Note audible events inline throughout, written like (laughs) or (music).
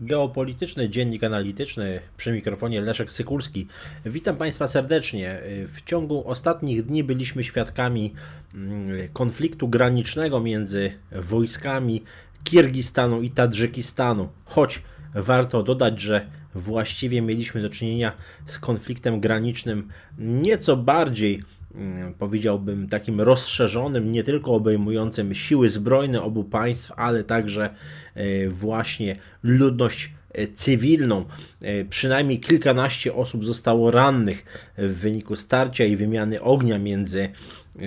Geopolityczny Dziennik Analityczny przy mikrofonie Leszek Sykulski. Witam Państwa serdecznie. W ciągu ostatnich dni byliśmy świadkami mm, konfliktu granicznego między wojskami Kirgistanu i Tadżykistanu. Choć warto dodać, że właściwie mieliśmy do czynienia z konfliktem granicznym nieco bardziej powiedziałbym, takim rozszerzonym, nie tylko obejmującym siły zbrojne obu państw, ale także e, właśnie ludność e, cywilną. E, przynajmniej kilkanaście osób zostało rannych w wyniku starcia i wymiany ognia między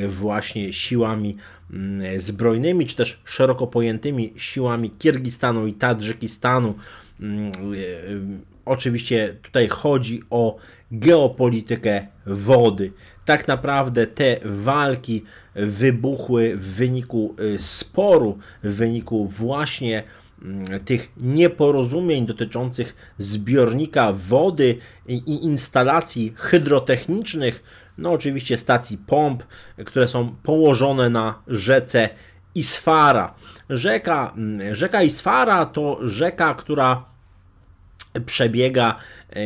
właśnie siłami mm, zbrojnymi, czy też szeroko pojętymi siłami Kirgistanu i Tadżykistanu. Oczywiście tutaj chodzi o geopolitykę wody tak naprawdę te walki wybuchły w wyniku y, sporu, w wyniku właśnie mm, tych nieporozumień dotyczących zbiornika wody i instalacji hydrotechnicznych, no oczywiście stacji pomp, które są położone na rzece Isfara. Rzeka, mm, rzeka Isfara to rzeka, która przebiega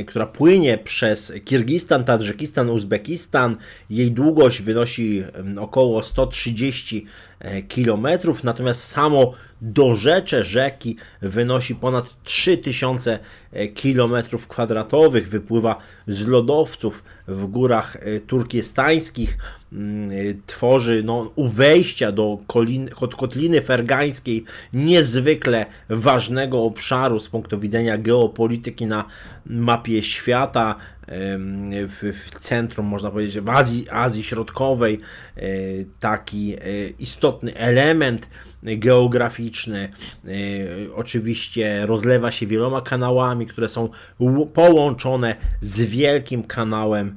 która płynie przez Kirgistan, Tadżykistan, Uzbekistan. Jej długość wynosi około 130 e, km, natomiast samo dorzecze rzeki wynosi ponad 3000 e, km kwadratowych, wypływa z lodowców w górach turkiestańskich, mm, tworzy no, u wejścia do kolin, kotliny fergańskiej niezwykle ważnego obszaru z punktu widzenia geopolityki na mapie świata, w, w, centrum, można powiedzieć, w Azji, Azji Środkowej, e, taki e, istotny element geograficzny. E, oczywiście rozlewa się wieloma kanałami, które są połączone z wielkim kanałem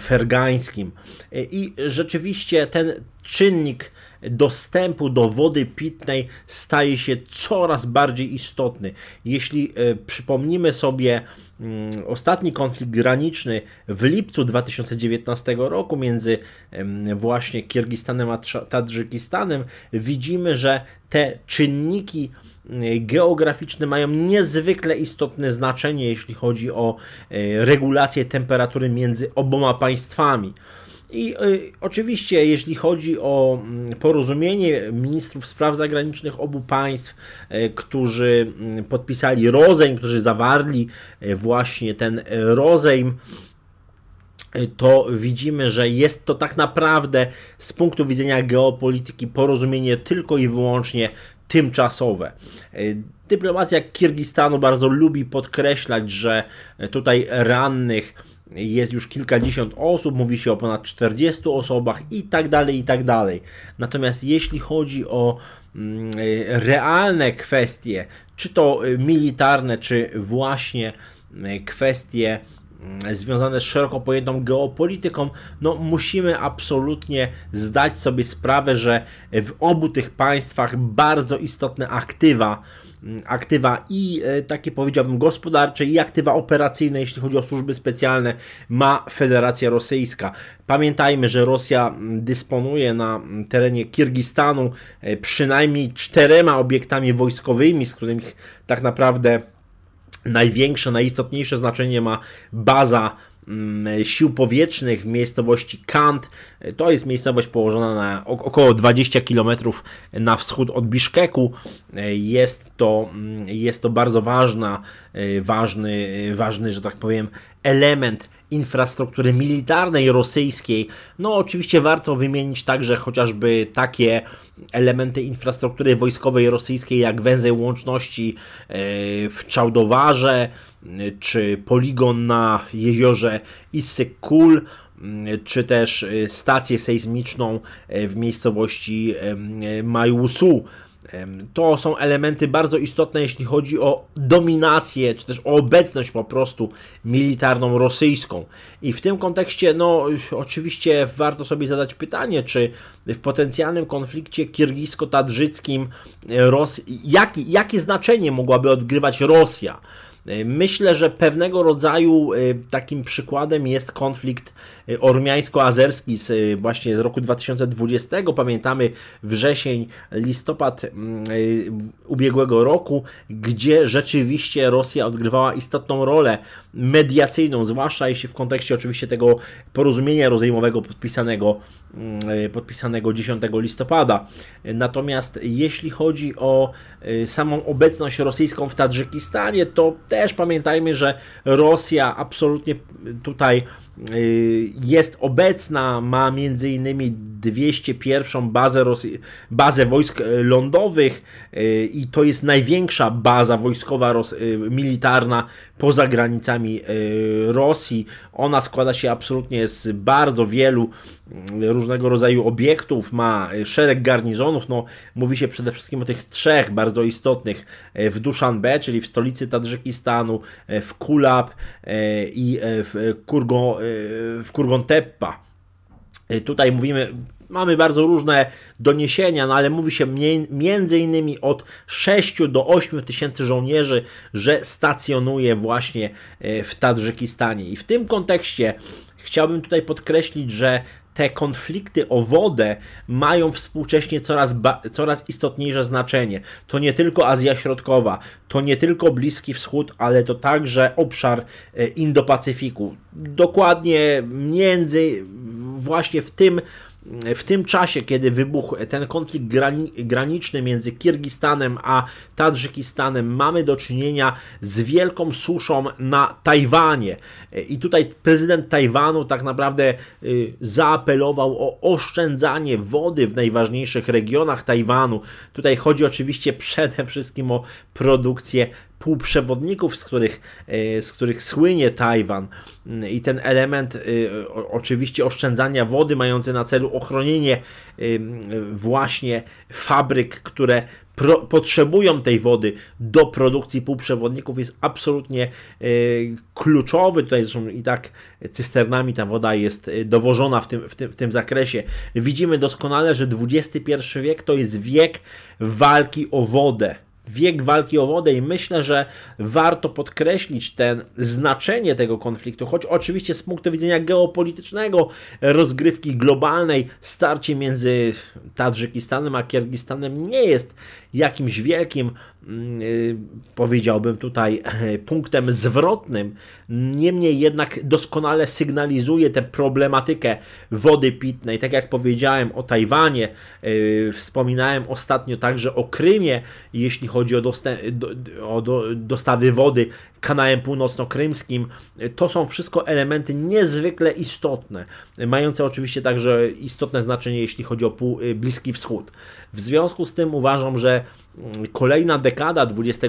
fergańskim. I rzeczywiście ten czynnik dostępu do wody pitnej staje się coraz bardziej istotny. Jeśli e, przypomnimy sobie mm, ostatni konflikt graniczny w lipcu 2019 roku między właśnie Kirgistanem a Tadżykistanem, widzimy, że te czynniki geograficzne mają niezwykle istotne znaczenie, jeśli chodzi o e, regulację temperatury między oboma państwami. I y, oczywiście, jeśli chodzi o mm, porozumienie ministrów spraw zagranicznych obu państw, y, którzy mm, podpisali rozejm, którzy zawarli y, właśnie ten rozejm, to widzimy, że jest to tak naprawdę z punktu widzenia geopolityki porozumienie tylko i wyłącznie tymczasowe. Dyplomacja Kirgistanu bardzo lubi podkreślać, że tutaj rannych jest już kilkadziesiąt osób, mówi się o ponad 40 osobach i tak dalej, i tak dalej. Natomiast jeśli chodzi o mm, realne kwestie, czy to militarne, czy właśnie mm, kwestie związane z szeroko pojętą geopolityką, no musimy absolutnie zdać sobie sprawę, że w obu tych państwach bardzo istotne aktywa Mm, aktywa i e, takie powiedziałbym gospodarcze i aktywa operacyjne, jeśli chodzi o służby specjalne, ma Federacja Rosyjska. Pamiętajmy, że Rosja mm, dysponuje na mm, terenie Kirgistanu e, przynajmniej czterema obiektami wojskowymi, z których tak naprawdę największe, najistotniejsze znaczenie ma baza Mm, sił powietrznych w miejscowości Kant. To jest miejscowość położona na około 20 km na wschód od Biszkeku. Jest to, mm, jest to bardzo ważna, e, ważny, ważny, że tak powiem, element infrastruktury militarnej rosyjskiej. No, oczywiście warto wymienić także chociażby takie elementy infrastruktury wojskowej rosyjskiej, jak węzeł łączności e, w Czałdowarze, e, czy poligon na jeziorze Issyk-Kul, czy też e, stację sejsmiczną w miejscowości Majłusu. To są elementy bardzo istotne, jeśli chodzi o dominację, czy też o obecność po prostu militarną rosyjską. I w tym kontekście, no, oczywiście warto sobie zadać pytanie, czy w potencjalnym konflikcie kirgisko-tadżyckim Ros- jak, jakie znaczenie mogłaby odgrywać Rosja? Myślę, że pewnego rodzaju takim przykładem jest konflikt ormiańsko-azerski z, właśnie z roku 2020. Pamiętamy wrzesień, listopad mm, ubiegłego roku, gdzie rzeczywiście Rosja odgrywała istotną rolę mediacyjną, zwłaszcza jeśli w kontekście oczywiście tego porozumienia rozejmowego podpisanego, mm, podpisanego 10 listopada. Natomiast jeśli chodzi o y, samą obecność rosyjską w Tadżykistanie, to też pamiętajmy, że Rosja absolutnie tutaj y, jest obecna, ma między innymi 201 bazę, Rosji, bazę wojsk lądowych i to jest największa baza wojskowa militarna poza granicami Rosji. Ona składa się absolutnie z bardzo wielu różnego rodzaju obiektów, ma szereg garnizonów, no mówi się przede wszystkim o tych trzech bardzo istotnych e, w Dushanbe, czyli w stolicy Tadżykistanu, w Kulab i w, Kurgo, w Kurgonteppa. Tutaj mówimy, mamy bardzo różne doniesienia, no ale mówi się między innymi od 6 do 8 tysięcy żołnierzy, że stacjonuje właśnie w Tadżykistanie. I w tym kontekście chciałbym tutaj podkreślić, że te konflikty o wodę mają współcześnie coraz, coraz istotniejsze znaczenie. To nie tylko Azja Środkowa, to nie tylko Bliski Wschód, ale to także obszar e, Indo-Pacyfiku. Dokładnie między właśnie w tym w tym czasie, kiedy wybuchł ten konflikt graniczny między Kirgistanem a Tadżykistanem, mamy do czynienia z wielką suszą na Tajwanie. I tutaj prezydent Tajwanu tak naprawdę y, zaapelował o oszczędzanie wody w najważniejszych regionach Tajwanu. Tutaj chodzi oczywiście przede wszystkim o produkcję półprzewodników, z których, e, z których słynie Tajwan i ten element e, oczywiście oszczędzania wody mający na celu ochronienie e, właśnie fabryk, które pro, potrzebują tej wody do produkcji półprzewodników jest absolutnie kluczowy. Tutaj zresztą i tak cysternami ta woda jest dowożona w tym, w, tym, w tym zakresie. Widzimy doskonale, że XXI wiek to jest wiek walki o wodę wiek walki o wodę i myślę, że warto podkreślić ten znaczenie tego konfliktu, choć oczywiście z punktu widzenia geopolitycznego, rozgrywki globalnej, starcie między Tadżykistanem a Kirgistanem nie jest jakimś wielkim, mm, y, powiedziałbym tutaj, (laughs) punktem zwrotnym. Niemniej jednak doskonale sygnalizuje tę problematykę wody pitnej. Tak jak powiedziałem o Tajwanie, y, wspominałem ostatnio także o Krymie, jeśli chodzi o, o dostawy wody kanałem północno-krymskim. To są wszystko elementy niezwykle istotne, mające oczywiście także istotne znaczenie, jeśli chodzi o y, Bliski Wschód. W związku z tym uważam, że mm, kolejna dekada XXI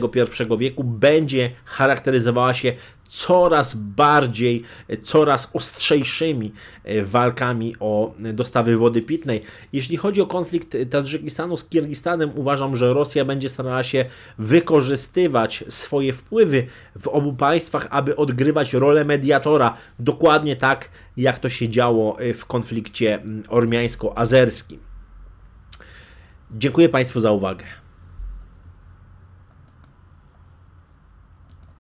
wieku będzie charakteryzowała się coraz bardziej, coraz ostrzejszymi e, walkami o dostawy wody pitnej. Jeśli chodzi o konflikt Tadżykistanu z Kirgistanem, uważam, że Rosja będzie starała się wykorzystywać swoje wpływy w obu państwach, aby odgrywać rolę mediatora, dokładnie tak, jak to się działo e, w konflikcie ormiańsko-azerskim. Dziękuję Państwu za uwagę.